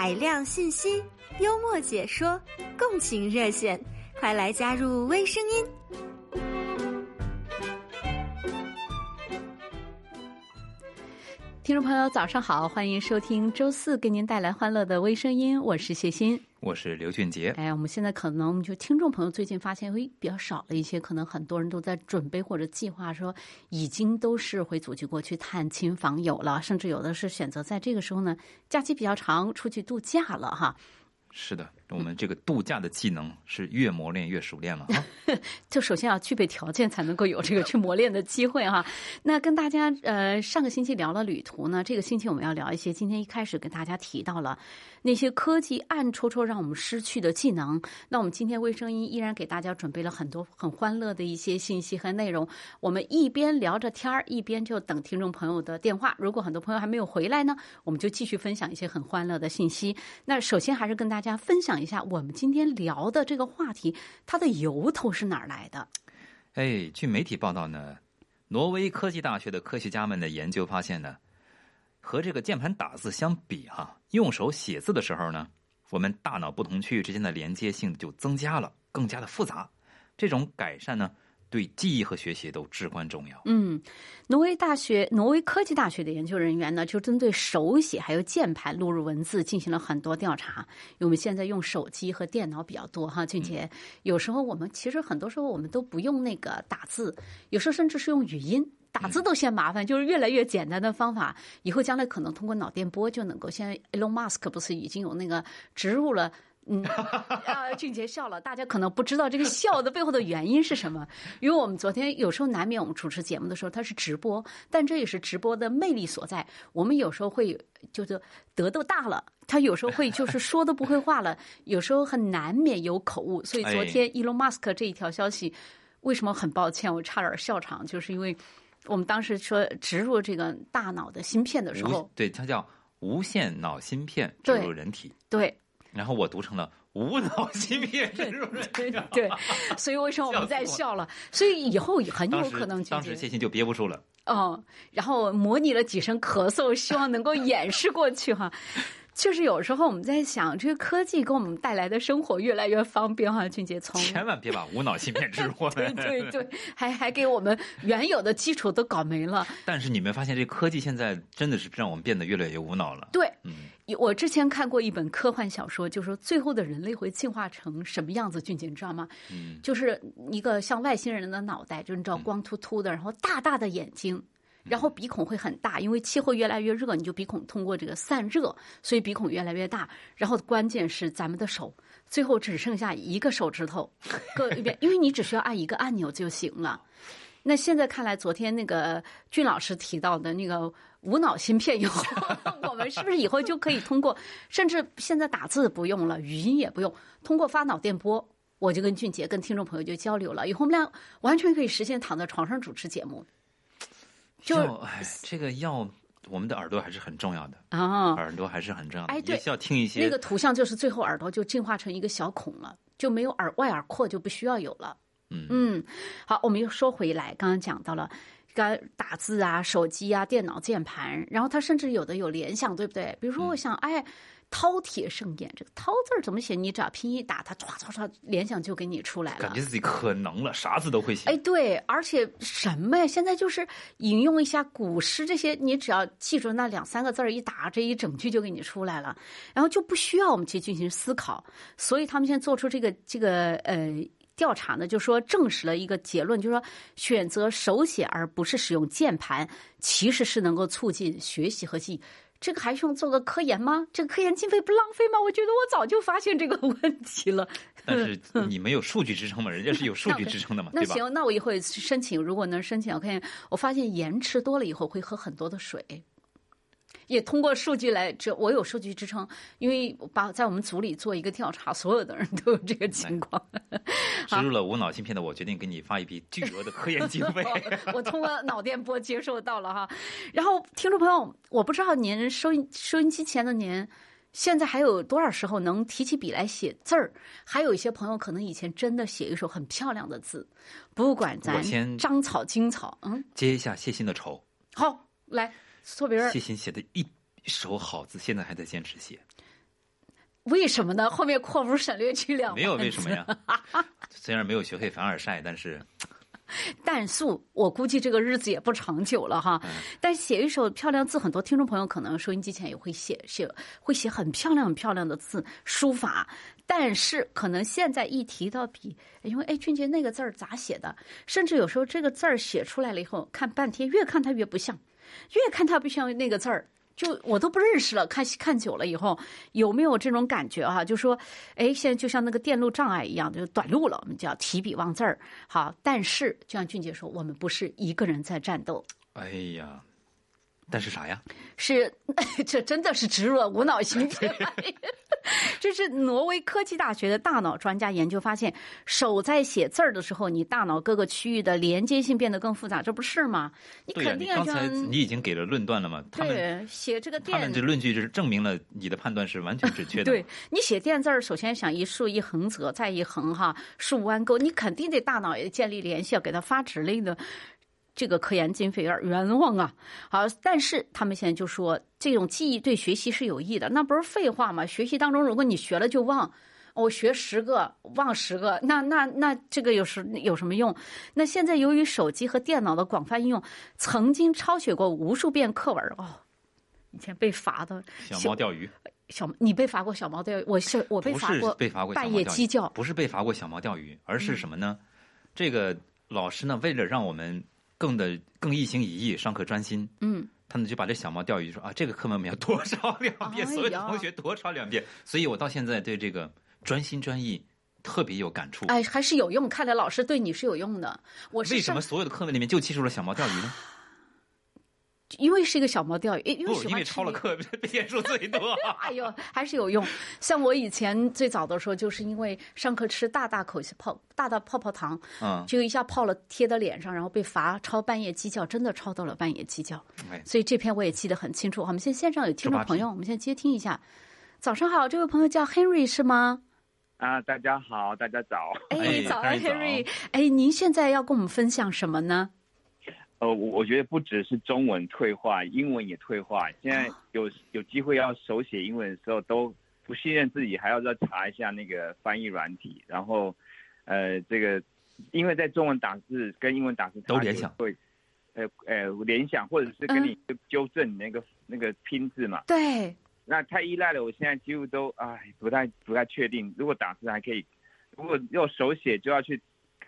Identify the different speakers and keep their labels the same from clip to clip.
Speaker 1: 海量信息，幽默解说，共情热线，快来加入微声音。
Speaker 2: 听众朋友，早上好，欢迎收听周四给您带来欢乐的微声音，我是谢欣。
Speaker 3: 我是刘俊杰。
Speaker 2: 哎，我们现在可能就听众朋友最近发现，哎比较少了一些，可能很多人都在准备或者计划说，已经都是回祖籍国去探亲访友了，甚至有的是选择在这个时候呢，假期比较长，出去度假了哈。
Speaker 3: 是的，我们这个度假的技能是越磨练越熟练了啊。
Speaker 2: 就首先要具备条件，才能够有这个去磨练的机会哈。那跟大家呃，上个星期聊了旅途呢，这个星期我们要聊一些。今天一开始跟大家提到了那些科技暗戳戳让我们失去的技能。那我们今天微声音依然给大家准备了很多很欢乐的一些信息和内容。我们一边聊着天儿，一边就等听众朋友的电话。如果很多朋友还没有回来呢，我们就继续分享一些很欢乐的信息。那首先还是跟大家分享一下我们今天聊的这个话题，它的由头是哪儿来的？
Speaker 3: 哎，据媒体报道呢，挪威科技大学的科学家们的研究发现呢，和这个键盘打字相比，哈，用手写字的时候呢，我们大脑不同区域之间的连接性就增加了，更加的复杂。这种改善呢。对记忆和学习都至关重要。
Speaker 2: 嗯，挪威大学、挪威科技大学的研究人员呢，就针对手写还有键盘录入文字进行了很多调查。因为我们现在用手机和电脑比较多哈，俊杰。有时候我们其实很多时候我们都不用那个打字，有时候甚至是用语音打字都嫌麻烦，就是越来越简单的方法。以后将来可能通过脑电波就能够。现在 Elon Musk 不是已经有那个植入了。嗯，啊，俊杰笑了。大家可能不知道这个笑的背后的原因是什么，因为我们昨天有时候难免我们主持节目的时候它是直播，但这也是直播的魅力所在。我们有时候会就是得都大了，他有时候会就是说的不会话了，有时候很难免有口误。所以昨天伊隆马斯克这一条消息，为什么很抱歉，我差点笑场，就是因为我们当时说植入这个大脑的芯片的时候，
Speaker 3: 对，它叫无线脑芯片植入人体，
Speaker 2: 对。
Speaker 3: 然后我读成了无脑芯片植入人
Speaker 2: 对对，所以为什么我们在笑了？所以以后很有可能
Speaker 3: 当时谢欣就憋不住了。
Speaker 2: 哦，然后模拟了几声咳嗽，希望能够掩饰过去哈。就是有时候我们在想，这个科技给我们带来的生活越来越方便哈，俊杰从
Speaker 3: 千万别把无脑芯片植入。
Speaker 2: 对对对，还 还给我们原有的基础都搞没了。
Speaker 3: 但是你没发现，这科技现在真的是让我们变得越来越无脑了。
Speaker 2: 对，嗯，我之前看过一本科幻小说，就说最后的人类会进化成什么样子？俊杰你知道吗？嗯，就是一个像外星人的脑袋，就是你知道光秃秃的，然后大大的眼睛。然后鼻孔会很大，因为气候越来越热，你就鼻孔通过这个散热，所以鼻孔越来越大。然后关键是咱们的手，最后只剩下一个手指头各一边，因为你只需要按一个按钮就行了。那现在看来，昨天那个俊老师提到的那个无脑芯片以后，我们是不是以后就可以通过，甚至现在打字不用了，语音也不用，通过发脑电波，我就跟俊杰、跟听众朋友就交流了。以后我们俩完全可以实现躺在床上主持节目。
Speaker 3: 就哎，这个要我们的耳朵还是很重要的啊，耳朵还是很重要的。
Speaker 2: 哎，对，
Speaker 3: 需要听一些
Speaker 2: 那个图像，就是最后耳朵就进化成一个小孔了，就没有耳外耳廓，就不需要有了。嗯嗯，好，我们又说回来，刚刚讲到了，刚打字啊，手机啊，电脑键盘，然后它甚至有的有联想，对不对？比如说，我想，哎。饕餮盛宴，这个“饕”字儿怎么写？你只要拼音打它，唰唰唰，联想就给你出来了。
Speaker 3: 感觉自己可能了，啥字都会写。
Speaker 2: 哎，对，而且什么呀？现在就是引用一下古诗，这些你只要记住那两三个字儿，一打这一整句就给你出来了，然后就不需要我们去进行思考。所以他们现在做出这个这个呃调查呢，就说证实了一个结论，就是说选择手写而不是使用键盘，其实是能够促进学习和记忆。这个还用做个科研吗？这个科研经费不浪费吗？我觉得我早就发现这个问题了。
Speaker 3: 但是你没有数据支撑嘛？人家是有数据支撑的嘛？
Speaker 2: 那行，那我以后申请，如果能申请，我看我发现盐吃多了以后会喝很多的水。也通过数据来，这我有数据支撑，因为把在我们组里做一个调查，所有的人都有这个情况。
Speaker 3: 植入了无脑芯片的我，决定给你发一笔巨额的科研经费。
Speaker 2: 我通过脑电波接受到了哈。然后，听众朋友，我不知道您收音收音机前的您，现在还有多少时候能提起笔来写字儿？还有一些朋友可能以前真的写一手很漂亮的字，不管咱章草精草，
Speaker 3: 嗯，接一下谢欣的仇。
Speaker 2: 好，来。错别字，
Speaker 3: 谢欣写的一手好字，现在还在坚持写。
Speaker 2: 为什么呢？后面括弧省略去两
Speaker 3: 没有为什么呀？虽然没有学会凡尔赛，但是
Speaker 2: 但素，我估计这个日子也不长久了哈。但写一手漂亮字，很多听众朋友可能收音机前也会写写，会写很漂亮很漂亮的字书法。但是可能现在一提到笔，因为哎，俊杰那个字儿咋写的？甚至有时候这个字儿写出来了以后，看半天，越看它越不像，越看它不像那个字儿。就我都不认识了，看看久了以后，有没有这种感觉哈？就说，哎，现在就像那个电路障碍一样，就短路了，我们就要提笔忘字儿。好，但是就像俊杰说，我们不是一个人在战斗。
Speaker 3: 哎呀。但是啥呀？
Speaker 2: 是，这真的是植入了无脑型 这是挪威科技大学的大脑专家研究发现，手在写字儿的时候，你大脑各个区域的连接性变得更复杂，这不是吗？
Speaker 3: 你
Speaker 2: 肯定要
Speaker 3: 刚才你已经给了论断了嘛？
Speaker 2: 对，写这个电，
Speaker 3: 他们这论据就是证明了你的判断是完全准确的。
Speaker 2: 对 你写电字儿，首先想一竖一横折，再一横哈竖弯钩，你肯定得大脑也建立联系，要给它发指令的。这个科研经费有点冤枉啊！好，但是他们现在就说这种记忆对学习是有益的，那不是废话吗？学习当中，如果你学了就忘，我学十个忘十个，那那那这个有时有什么用？那现在由于手机和电脑的广泛应用，曾经抄写过无数遍课文哦，以前被罚的
Speaker 3: 小猫钓鱼，
Speaker 2: 小你被罚过小猫钓鱼？我是我被罚过，
Speaker 3: 被罚过
Speaker 2: 半夜鸡叫，
Speaker 3: 不是被罚过小猫钓鱼，而是什么呢？这个老师呢，为了让我们。更的更一心一意上课专心，
Speaker 2: 嗯，
Speaker 3: 他们就把这小猫钓鱼说啊，这个课文我们要多抄两遍，所有的同学多抄两遍，所以我到现在对这个专心专意特别有感触。
Speaker 2: 哎，还是有用，看来老师对你是有用的。我
Speaker 3: 为什么所有的课文里面就记住了小猫钓鱼呢？
Speaker 2: 因为是一个小猫钓鱼，因为喜欢
Speaker 3: 因为抄了课 遍数最多。
Speaker 2: 哎呦，还是有用。像我以前最早的时候，就是因为上课吃大大口泡大大泡泡糖，
Speaker 3: 嗯，
Speaker 2: 就一下泡了贴到脸上，然后被罚抄半夜鸡叫，真的抄到了半夜鸡叫。所以这篇我也记得很清楚。我们现在线上有听众朋友，我们现在接听一下。早上好，这位朋友叫 Henry 是吗？
Speaker 4: 啊，大家好，大家早。
Speaker 2: 哎，早安 Henry。哎，您现在要跟我们分享什么呢？
Speaker 4: 呃，我我觉得不只是中文退化，英文也退化。现在有有机会要手写英文的时候，都不信任自己，还要再查一下那个翻译软体。然后，呃，这个因为在中文打字跟英文打字
Speaker 3: 都联想，
Speaker 4: 会，呃呃联想，或者是跟你纠正你那个那个拼字嘛。
Speaker 2: 对。
Speaker 4: 那太依赖了，我现在几乎都唉不太不太确定。如果打字还可以，如果用手写就要去。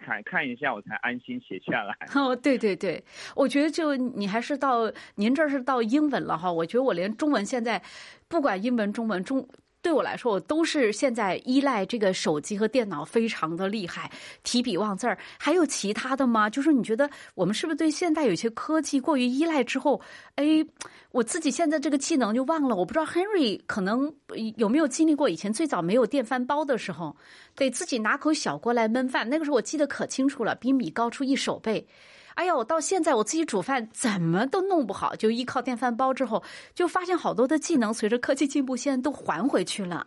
Speaker 4: 看看一下，我才安心写下来。
Speaker 2: 哦，对对对，我觉得就你还是到您这儿是到英文了哈。我觉得我连中文现在，不管英文、中文中。对我来说，我都是现在依赖这个手机和电脑非常的厉害，提笔忘字儿。还有其他的吗？就是你觉得我们是不是对现代有些科技过于依赖之后，哎，我自己现在这个技能就忘了。我不知道 Henry 可能有没有经历过以前最早没有电饭煲的时候，得自己拿口小锅来焖饭。那个时候我记得可清楚了，比米高出一手背。哎呀，我到现在我自己煮饭怎么都弄不好，就依靠电饭煲之后，就发现好多的技能随着科技进步，现在都还回去了。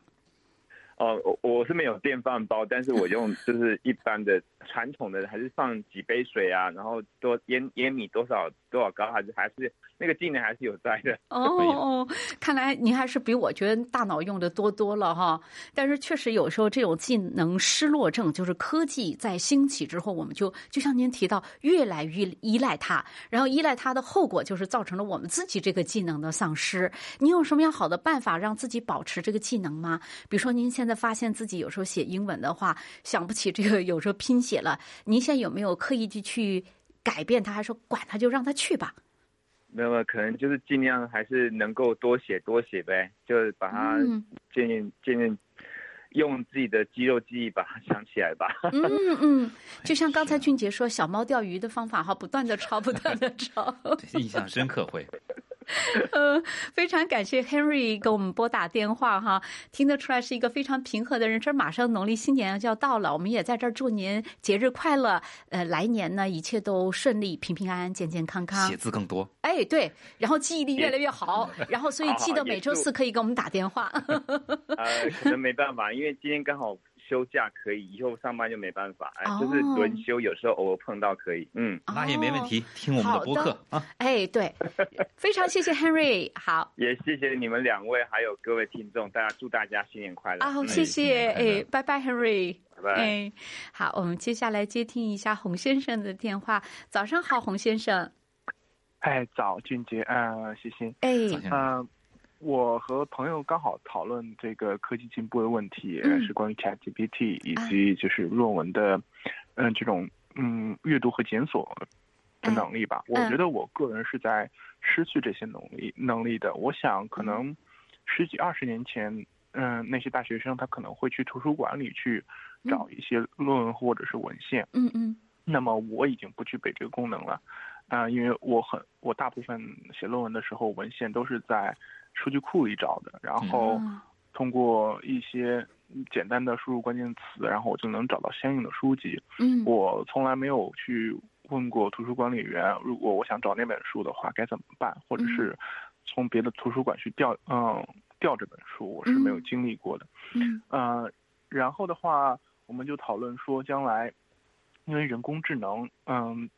Speaker 4: 哦，我我是没有电饭煲，但是我用就是一般的传统的，还是放几杯水啊，然后多腌腌米多少多少高，还是还是。那个技能还是有在的
Speaker 2: 哦，看来您还是比我觉得大脑用的多多了哈。但是确实有时候这种技能失落症，就是科技在兴起之后，我们就就像您提到，越来越依赖它，然后依赖它的后果就是造成了我们自己这个技能的丧失。您有什么样好的办法让自己保持这个技能吗？比如说您现在发现自己有时候写英文的话想不起这个，有时候拼写了，您现在有没有刻意的去改变他，还是说管他就让他去吧？
Speaker 4: 那么可能就是尽量还是能够多写多写呗，就是把它渐渐渐渐用自己的肌肉记忆把它想起来吧。
Speaker 2: 嗯嗯，就像刚才俊杰说小猫钓鱼的方法哈，不断的抄，不断的抄，
Speaker 3: 印象深刻会。
Speaker 2: 呃，非常感谢 Henry 给我们拨打电话哈，听得出来是一个非常平和的人。这马上农历新年就要到了，我们也在这儿祝您节日快乐。呃，来年呢一切都顺利，平平安安，健健康康。
Speaker 3: 写字更多，
Speaker 2: 哎，对，然后记忆力越来越好，然后所以 记得每周四可以给我们打电话。
Speaker 4: 呃，可能没办法，因为今天刚好。休假可以，以后上班就没办法，哎，
Speaker 2: 哦
Speaker 4: 就是轮休，有时候偶尔碰到可以，嗯，
Speaker 3: 那也没问题，听我们的播客啊。
Speaker 2: 哎，对，非常谢谢 Henry，好。
Speaker 4: 也谢谢你们两位，还有各位听众，大家祝大家新年快乐，
Speaker 2: 啊，
Speaker 4: 嗯
Speaker 2: 谢谢，哎，拜拜，Henry。
Speaker 4: 拜拜。
Speaker 2: 哎，好，我们接下来接听一下洪先生的电话。早上好，洪先生。
Speaker 5: 哎，早，俊杰，啊，谢谢。
Speaker 2: 哎，
Speaker 3: 早先生
Speaker 5: 呃，我和朋友刚好讨论这个科技进步的问题，
Speaker 2: 嗯
Speaker 5: 是关于 ChatGPT 以及就是论文的，嗯、这种嗯阅读和检索的能力吧。我
Speaker 2: 嗯
Speaker 5: 觉得我个人是在失去这些能力能力的。我想可能十几二十年前，嗯、那些大学生他可能会去图书馆里去找一些论文或者是文献。
Speaker 2: 嗯嗯
Speaker 5: 那么我已经不具备这个功能了，啊、因为我很我大部分写论文的时候文献都是在数据库里找的，然后
Speaker 2: 啊
Speaker 5: 通过一些简单的输入关键词，然后我就能找到相应的书籍。
Speaker 2: 嗯，
Speaker 5: 我从来没有去问过图书管理员，如果我想找那本书的话该怎么办，或者是从别的图书馆去调嗯调这本书，我是没有经历过的。
Speaker 2: 嗯。
Speaker 5: 呃，然后的话，我们就讨论说，将来因为人工智能，嗯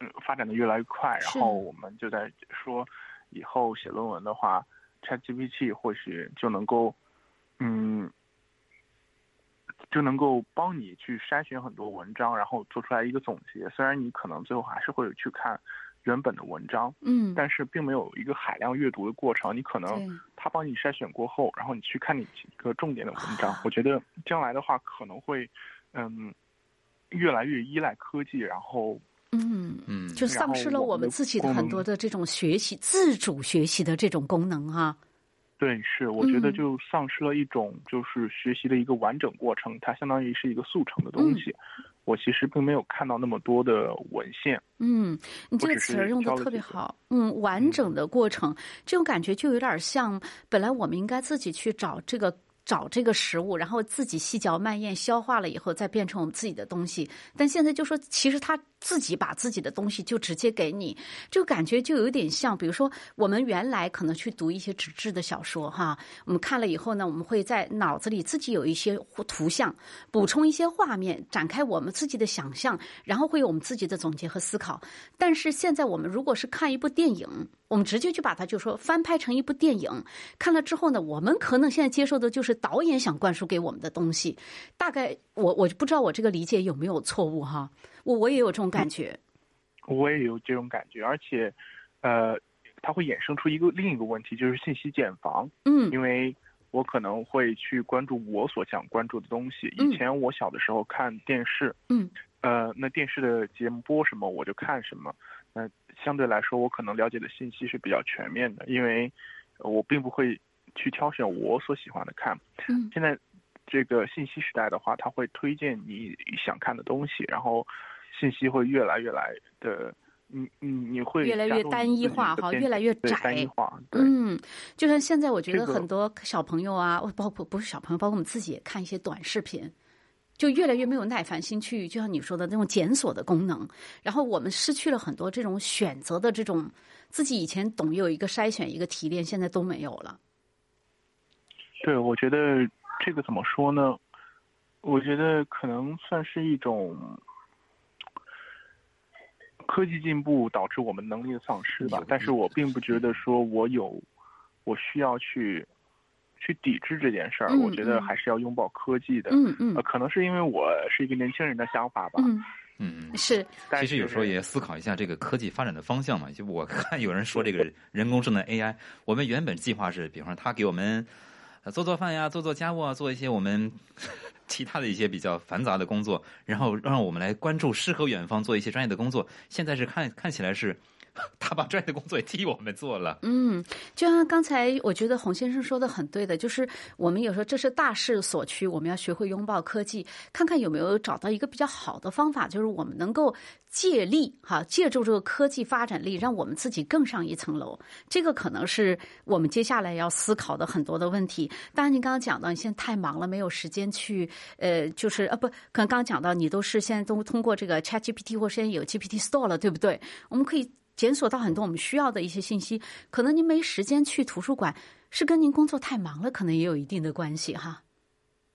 Speaker 5: 嗯，发展的越来越快，然后我们就在说，以后写论文的话，ChatGPT 或许就能够，嗯，就能够帮你去筛选很多文章，然后做出来一个总结。虽然你可能最后还是会去看原本的文章，
Speaker 2: 嗯，
Speaker 5: 但是并没有一个海量阅读的过程。你可能他帮你筛选过后，然后你去看你几个重点的文章
Speaker 2: 啊。
Speaker 5: 我觉得将来的话可能会，嗯，越来越依赖科技，然后
Speaker 2: 嗯。
Speaker 3: 嗯，
Speaker 2: 就丧失了我们自己的很多的这种学习、自主学习的这种功能哈、
Speaker 5: 对，是我觉得
Speaker 2: 嗯
Speaker 5: 就丧失了一种就是学习的一个完整过程，它相当于是一个速成的东西。我其实并没有看到那么多的文献。
Speaker 2: 嗯，你这个词儿用的特别好。嗯，完整的过程，这种感觉就有点像，本来我们应该自己去找这个。找这个食物，然后自己细嚼慢咽，消化了以后再变成我们自己的东西。但现在就说，其实他自己把自己的东西就直接给你，就感觉就有点像，比如说我们原来可能去读一些纸质的小说哈，我们看了以后呢，我们会在脑子里自己有一些图像，补充一些画面，展开我们自己的想象，然后会有我们自己的总结和思考。但是现在我们如果是看一部电影，我们直接就把它就说翻拍成一部电影，看了之后呢，我们可能现在接受的就是导演想灌输给我们的东西。大概我我就不知道我这个理解有没有错误哈，我我也有这种感觉。
Speaker 5: 我也有这种感觉，而且，呃，它会衍生出一个另一个问题，就是信息茧房。
Speaker 2: 嗯
Speaker 5: 因为我可能会去关注我所想关注的东西。
Speaker 2: 嗯
Speaker 5: 以前我小的时候看电视，
Speaker 2: 嗯，
Speaker 5: 呃，那电视的节目播什么我就看什么。那相对来说，我可能了解的信息是比较全面的，因为呃我并不会去挑选我所喜欢的看。
Speaker 2: 嗯
Speaker 5: 现在这个信息时代的话，它会推荐你想看的东西，然后信息会越来越来的，你你你会
Speaker 2: 越来越单一化哈越来越窄
Speaker 5: 单一化，
Speaker 2: 嗯，就像现在，我觉得很多小朋友啊，包括不是小朋友，包括我们自己也看一些短视频，就越来越没有耐烦心去，就像你说的那种检索的功能，然后我们失去了很多这种选择的这种自己以前懂有一个筛选一个提炼，现在都没有了。
Speaker 5: 对，我觉得这个怎么说呢？我觉得可能算是一种科技进步导致我们能力的丧失吧。但是我并不觉得说我有，我需要去去抵制这件事儿。
Speaker 2: 嗯
Speaker 5: 我觉得
Speaker 2: 嗯
Speaker 5: 还是要拥抱科技的。
Speaker 2: 嗯嗯
Speaker 5: 呃，可能是因为我是一个年轻人的想法吧。
Speaker 2: 嗯，
Speaker 3: 嗯，
Speaker 2: 是，
Speaker 5: 但
Speaker 3: 其实有时候
Speaker 5: 是
Speaker 3: 也思考一下这个科技发展的方向嘛。就我看有人说这个人工智能 AI，我们原本计划是，比方说他给我们呃做做饭呀、做做家务啊，做一些我们 其他的一些比较繁杂的工作，然后让我们来关注诗和远方，做一些专业的工作。现在是看看起来是他把专业的工作也替我们做了。
Speaker 2: 嗯，就像刚才我觉得洪先生说的很对的，就是我们有时候这是大势所趋，我们要学会拥抱科技，看看有没有找到一个比较好的方法，就是我们能够借力哈，借助这个科技发展力，让我们自己更上一层楼。这个可能是我们接下来要思考的很多的问题。当然，您刚刚讲到你现在太忙了，没有时间去呃，就是呃不，可能刚刚讲到你都是现在都通过这个 Chat GPT 或现在有 GPT Store 了，对不对？我们可以。检索到很多我们需要的一些信息，可能您没时间去图书馆，是跟您工作太忙了，可能也有一定的关系哈。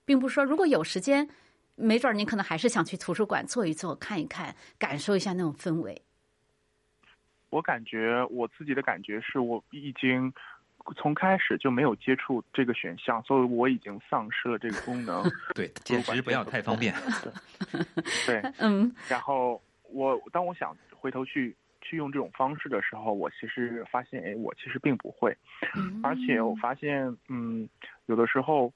Speaker 2: 并不是说如果有时间，没准儿您可能还是想去图书馆坐一坐、看一看，感受一下那种氛围。
Speaker 5: 我感觉我自己的感觉是我已经从开始就没有接触这个选项，所以我已经丧失了这个功能。
Speaker 3: 对，简直不要太方便。
Speaker 5: 对，
Speaker 2: 嗯，
Speaker 5: 然后我当我想回头去去用这种方式的时候，我其实发现，哎，我其实并不会，而且我发现，嗯，有的时候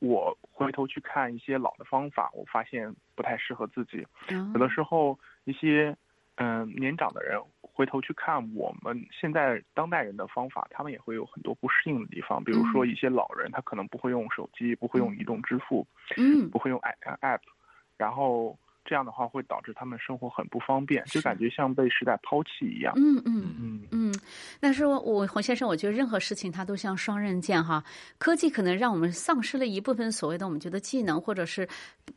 Speaker 5: 我回头去看一些老的方法，我发现不太适合自己。有的时候一些嗯年长的人回头去看我们现在当代人的方法，他们也会有很多不适应的地方。比如说一些老人，他可能不会用手机，不会用移动支付，
Speaker 2: 嗯，
Speaker 5: 不会用 app，然后这样的话会导致他们生活很不方便，就感觉像被时代抛弃一样。
Speaker 2: 嗯嗯
Speaker 5: 嗯
Speaker 2: 嗯，但是我我洪先生，我觉得任何事情它都像双刃剑哈。科技可能让我们丧失了一部分所谓的我们觉得技能，或者是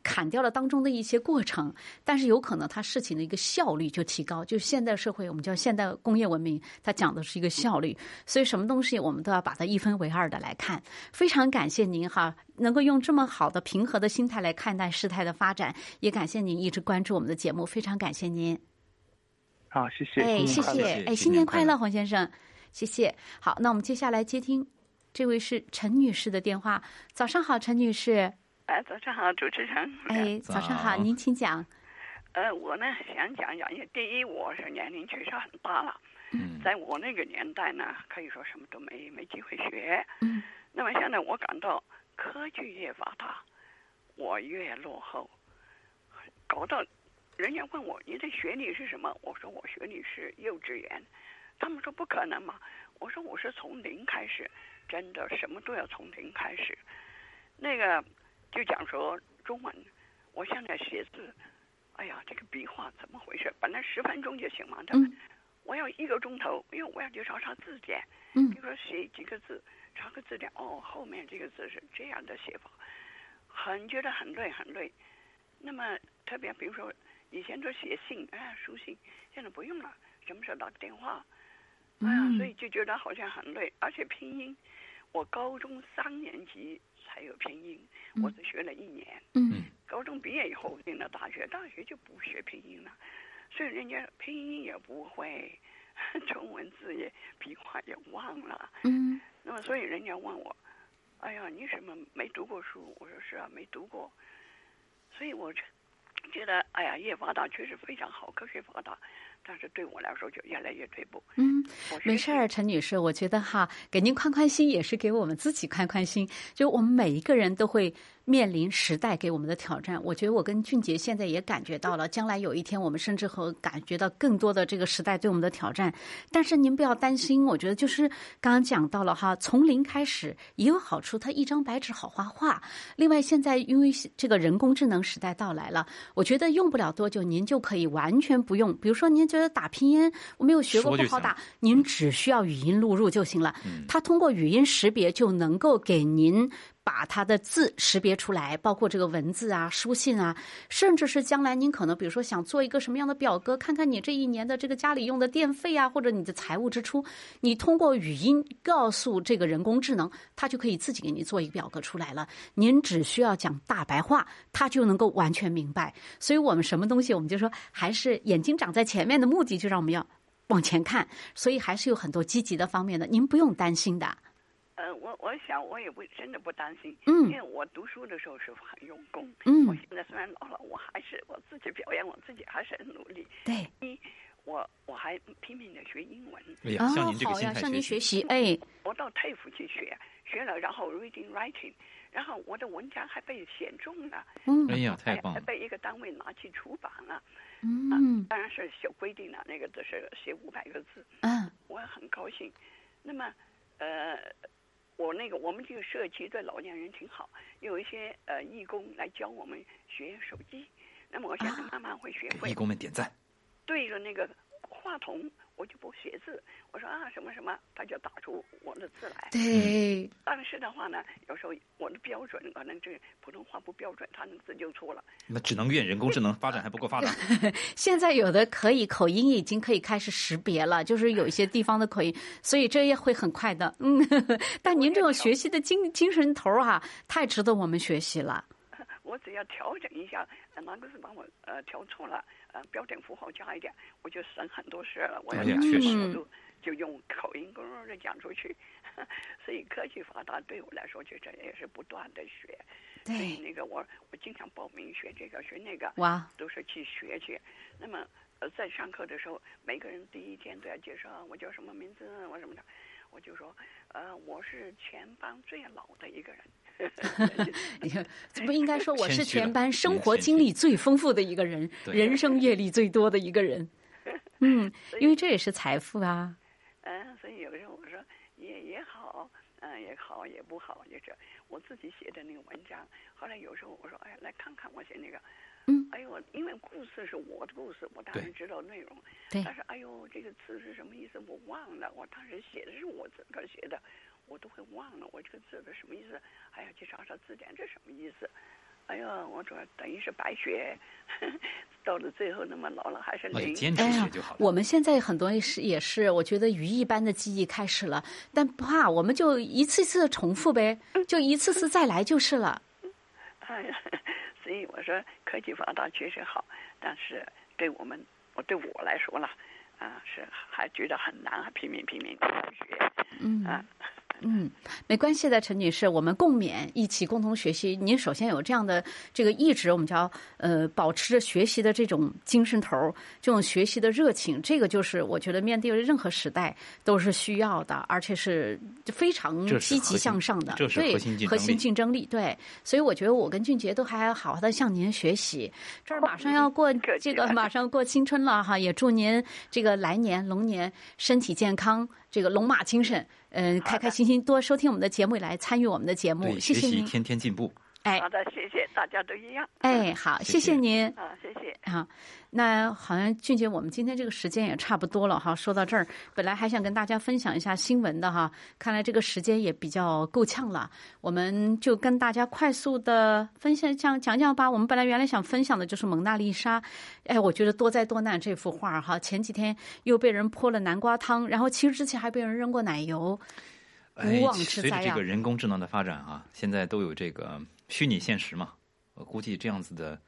Speaker 2: 砍掉了当中的一些过程，但是有可能它事情的一个效率就提高。就现代社会，我们叫现代工业文明，它讲的是一个效率，所以什么东西我们都要把它一分为二的来看。非常感谢您哈，能够用这么好的平和的心态来看待事态的发展，也感谢您一直关注我们的节目，非常感谢您。
Speaker 5: 好，谢谢。
Speaker 2: 哎，谢谢，
Speaker 5: 新年快乐
Speaker 2: 哎，
Speaker 3: 新
Speaker 2: 新年快乐，
Speaker 3: 年快乐
Speaker 2: 洪先生，谢谢。好，那我们接下来接听这位是陈女士的电话。早上好，陈女士。
Speaker 6: 哎，早上好，主持人。
Speaker 2: 哎，早上好，您请讲。
Speaker 6: 呃，我呢想讲讲，因为第一我是年龄确实很大了，
Speaker 3: 嗯
Speaker 6: 在我那个年代呢，可以说什么都没没机会学。
Speaker 2: 嗯
Speaker 6: 那么现在我感到科技越发达，我越落后，搞到人家问我你的学历是什么？我说我学历是幼稚园，他们说不可能嘛。我说我是从零开始，真的什么都要从零开始。那个就讲说中文，我现在写字，哎呀，这个笔画怎么回事？本来十分钟就写完的，
Speaker 2: 嗯
Speaker 6: 我要一个钟头，因为我要去查查字典。
Speaker 2: 嗯
Speaker 6: 比如说写几个字，查个字典，哦，后面这个字是这样的写法，很觉得很累很累。那么特别比如说以前都写信，哎，书信，现在不用了，什么时候打个电话？哎呀，
Speaker 2: 嗯
Speaker 6: 所以就觉得好像很累，而且拼音，我高中三年级才有拼音，我只学了一年。
Speaker 2: 嗯
Speaker 6: 高中毕业以后进了大学，大学就不学拼音了，所以人家拼音也不会，中文字也笔画也忘了。
Speaker 2: 嗯
Speaker 6: 那么所以人家问我，哎呀，你什么没读过书？我说是啊，没读过。所以我这觉得，哎呀，越发达确实非常好，科学发达，但是对我来说就越来越退步。
Speaker 2: 嗯，没事儿，陈女士，我觉得哈，给您宽宽心也是给我们自己宽宽心。就我们每一个人都会面临时代给我们的挑战。我觉得我跟俊杰现在也感觉到了，将来有一天我们甚至会感觉到更多的这个时代对我们的挑战。但是您不要担心，我觉得就是刚刚讲到了哈，从零开始也有好处，它一张白纸好画画。另外，现在因为这个人工智能时代到来了，我觉得用不了多久，您就可以完全不用。比如说，您觉得打拼音我没有学过不好打，您只需要语音录入就行了。
Speaker 3: 嗯
Speaker 2: 它通过语音识别就能够给您把它的字识别出来，包括这个文字啊、书信啊，甚至是将来您可能比如说想做一个什么样的表格，看看你这一年的这个家里用的电费啊，或者你的财务支出，你通过语音告诉这个人工智能，它就可以自己给你做一个表格出来了。您只需要讲大白话，它就能够完全明白。所以我们什么东西，我们就说还是眼睛长在前面的目的，就让我们要往前看。所以还是有很多积极的方面的，您不用担心的。
Speaker 6: 呃，我我想我也不真的不担心，
Speaker 2: 嗯
Speaker 6: 因为我读书的时候是很用功。
Speaker 2: 嗯
Speaker 6: 我现在虽然老了，我还是我自己表扬我自己，还是很努力。
Speaker 2: 对，一
Speaker 6: 我我还拼命的学英文，
Speaker 3: 哎呀，向您这个，心态
Speaker 2: 向您学
Speaker 3: 习，
Speaker 2: 哎，
Speaker 6: 我到泰府去学，学了，然后 reading writing，然后我的文章还被选中了，
Speaker 2: 嗯
Speaker 3: 哎呀，太棒了！
Speaker 6: 被一个单位拿去出版了。
Speaker 2: 嗯
Speaker 6: 当然是有规定了，那个只是写五百个字，
Speaker 2: 嗯
Speaker 6: 我很高兴。那么，呃，我那个我们这个社区对老年人挺好，有一些呃义工来教我们学手机。那么我现在慢慢会学会
Speaker 3: 给义，工们点赞。
Speaker 6: 对着那个话筒，我就不写字，我说啊什么什么，他就打出我的字来。
Speaker 2: 对，
Speaker 6: 但是的话呢，有时候我的标准可能这普通话不标准，他那字就错了。
Speaker 3: 那只能怨人工智能发展还不够发达。
Speaker 2: 现在有的可以口音已经可以开始识别了，就是有一些地方的口音，所以这也会很快的。嗯，但您这种学习的精精神头儿、哈，太值得我们学习了。
Speaker 6: 我只要调整一下，呃哪个字把我呃调错了，呃标点符号加一点，我就省很多事了。我要讲就就用口音咕噜的讲出去。所以科技发达对我来说，就这也是不断的学。所以
Speaker 2: 对，
Speaker 6: 那个我我经常报名学这个学那个，
Speaker 2: 哇，
Speaker 6: 都是去学去。那么呃在上课的时候，每个人第一天都要介绍我叫什么名字，我什么的。我就说，呃，我是全班最老的一个人。
Speaker 2: 这不应该说我是全班生
Speaker 3: 嗯
Speaker 2: 活经历最丰富的一个人，人生阅历最多的一个人。嗯，因为这也是财富啊。
Speaker 6: 嗯，所以有时候我说也也好，嗯，也好也不好，就是我自己写的那个文章。后来有时候我说，哎，来看看我写那个。
Speaker 2: 嗯。
Speaker 6: 哎呦，因为故事是我的故事，我当然知道内容。
Speaker 2: 对
Speaker 6: 但是哎呦，这个词是什么意思？我忘了。我当时写的是我自个儿写的，我都会忘了我这个字的什么意思，还要去查查字典，这什么意思？哎呦，我主要等于是白学，到了最后那么老了还是零。
Speaker 3: 坚持
Speaker 2: 哎呀
Speaker 3: 学就好了。
Speaker 2: 我们现在很多是也是，我觉得语一般的记忆开始了，但不怕，我们就一次次的重复呗，就一次次再来就是了。
Speaker 6: 哎呀，所以我说科技发达确实好，但是对我们，我对我来说了，啊，是还觉得很难，还拼命拼命地学，
Speaker 2: 嗯
Speaker 6: 啊，
Speaker 2: 嗯，没关系的，陈女士，我们共勉，一起共同学习。您首先有这样的这个意志，我们叫呃，保持着学习的这种精神头儿，这种学习的热情，这个就是我觉得面对任何时代都是需要的，而且是非常积极向上的，
Speaker 3: 这是
Speaker 2: 对
Speaker 3: 核心竞
Speaker 2: 核心
Speaker 3: 争力
Speaker 2: 竞争力。对，所以我觉得我跟俊杰都还要好好的向您学习。这儿马上要过 这个马上过新春了哈，也祝您这个来年龙年身体健康，这个龙马精神，嗯、开开心心多收听我们的节目，来参与我们的节目，
Speaker 3: 对，学习
Speaker 2: 谢谢您。
Speaker 3: 天天进步。
Speaker 2: 哎
Speaker 6: 好的，谢谢，大家都一样，
Speaker 2: 哎，好，谢
Speaker 3: 谢
Speaker 2: 您。
Speaker 6: 啊，谢谢。
Speaker 2: 好，那好像俊杰，我们今天这个时间也差不多了哈。说到这儿，本来还想跟大家分享一下新闻的哈，看来这个时间也比较够呛了，我们就跟大家快速的分享讲讲讲吧。我们本来原来想分享的就是蒙娜丽莎，哎，我觉得多灾多难这幅画哈，前几天又被人泼了南瓜汤，然后其实之前还被人扔过奶油，
Speaker 3: 哎随着这个人工智能的发展啊，现在都有这个虚拟现实嘛。我估计这样子的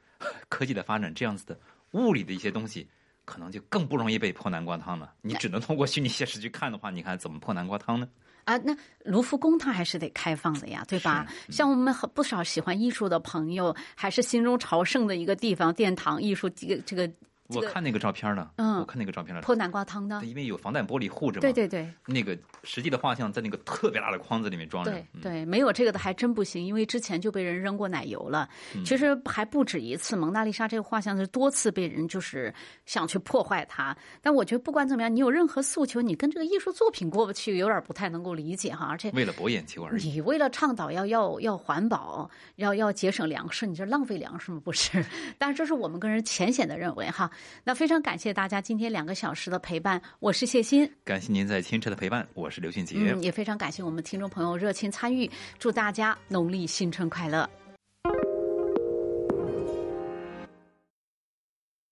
Speaker 3: 科技的发展，这样子的物理的一些东西，可能就更不容易被破南瓜汤了。你只能通过虚拟现实去看的话，你看怎么破南瓜汤呢？
Speaker 2: 啊，那卢浮宫它还是得开放的呀，对吧？
Speaker 3: 是
Speaker 2: 像我们很不少喜欢艺术的朋友，还是心中朝圣的一个地方，殿堂艺术这个这个这个
Speaker 3: 我看那个照片了，
Speaker 2: 嗯
Speaker 3: 我看那个照片了，
Speaker 2: 泼南瓜汤的，
Speaker 3: 因为有防弹玻璃护着嘛。
Speaker 2: 对对对
Speaker 3: 那个实际的画像在那个特别大的框子里面装着。
Speaker 2: 对
Speaker 3: 嗯
Speaker 2: 对，没有这个的还真不行，因为之前就被人扔过奶油了。
Speaker 3: 嗯
Speaker 2: 其实还不止一次，蒙娜丽莎这个画像是多次被人就是想去破坏它。但我觉得不管怎么样，你有任何诉求，你跟这个艺术作品过不去，有点不太能够理解哈。而且
Speaker 3: 为了博眼球而已。
Speaker 2: 你为了倡导要要要环保，要要节省粮食，你这浪费粮食吗？不是，但是这是我们个人浅显的认为哈。那非常感谢大家今天两个小时的陪伴，我是谢欣，
Speaker 3: 感谢您在清晨的陪伴，我是刘俊杰。
Speaker 2: 嗯，也非常感谢我们听众朋友热情参与，祝大家农历新春快乐。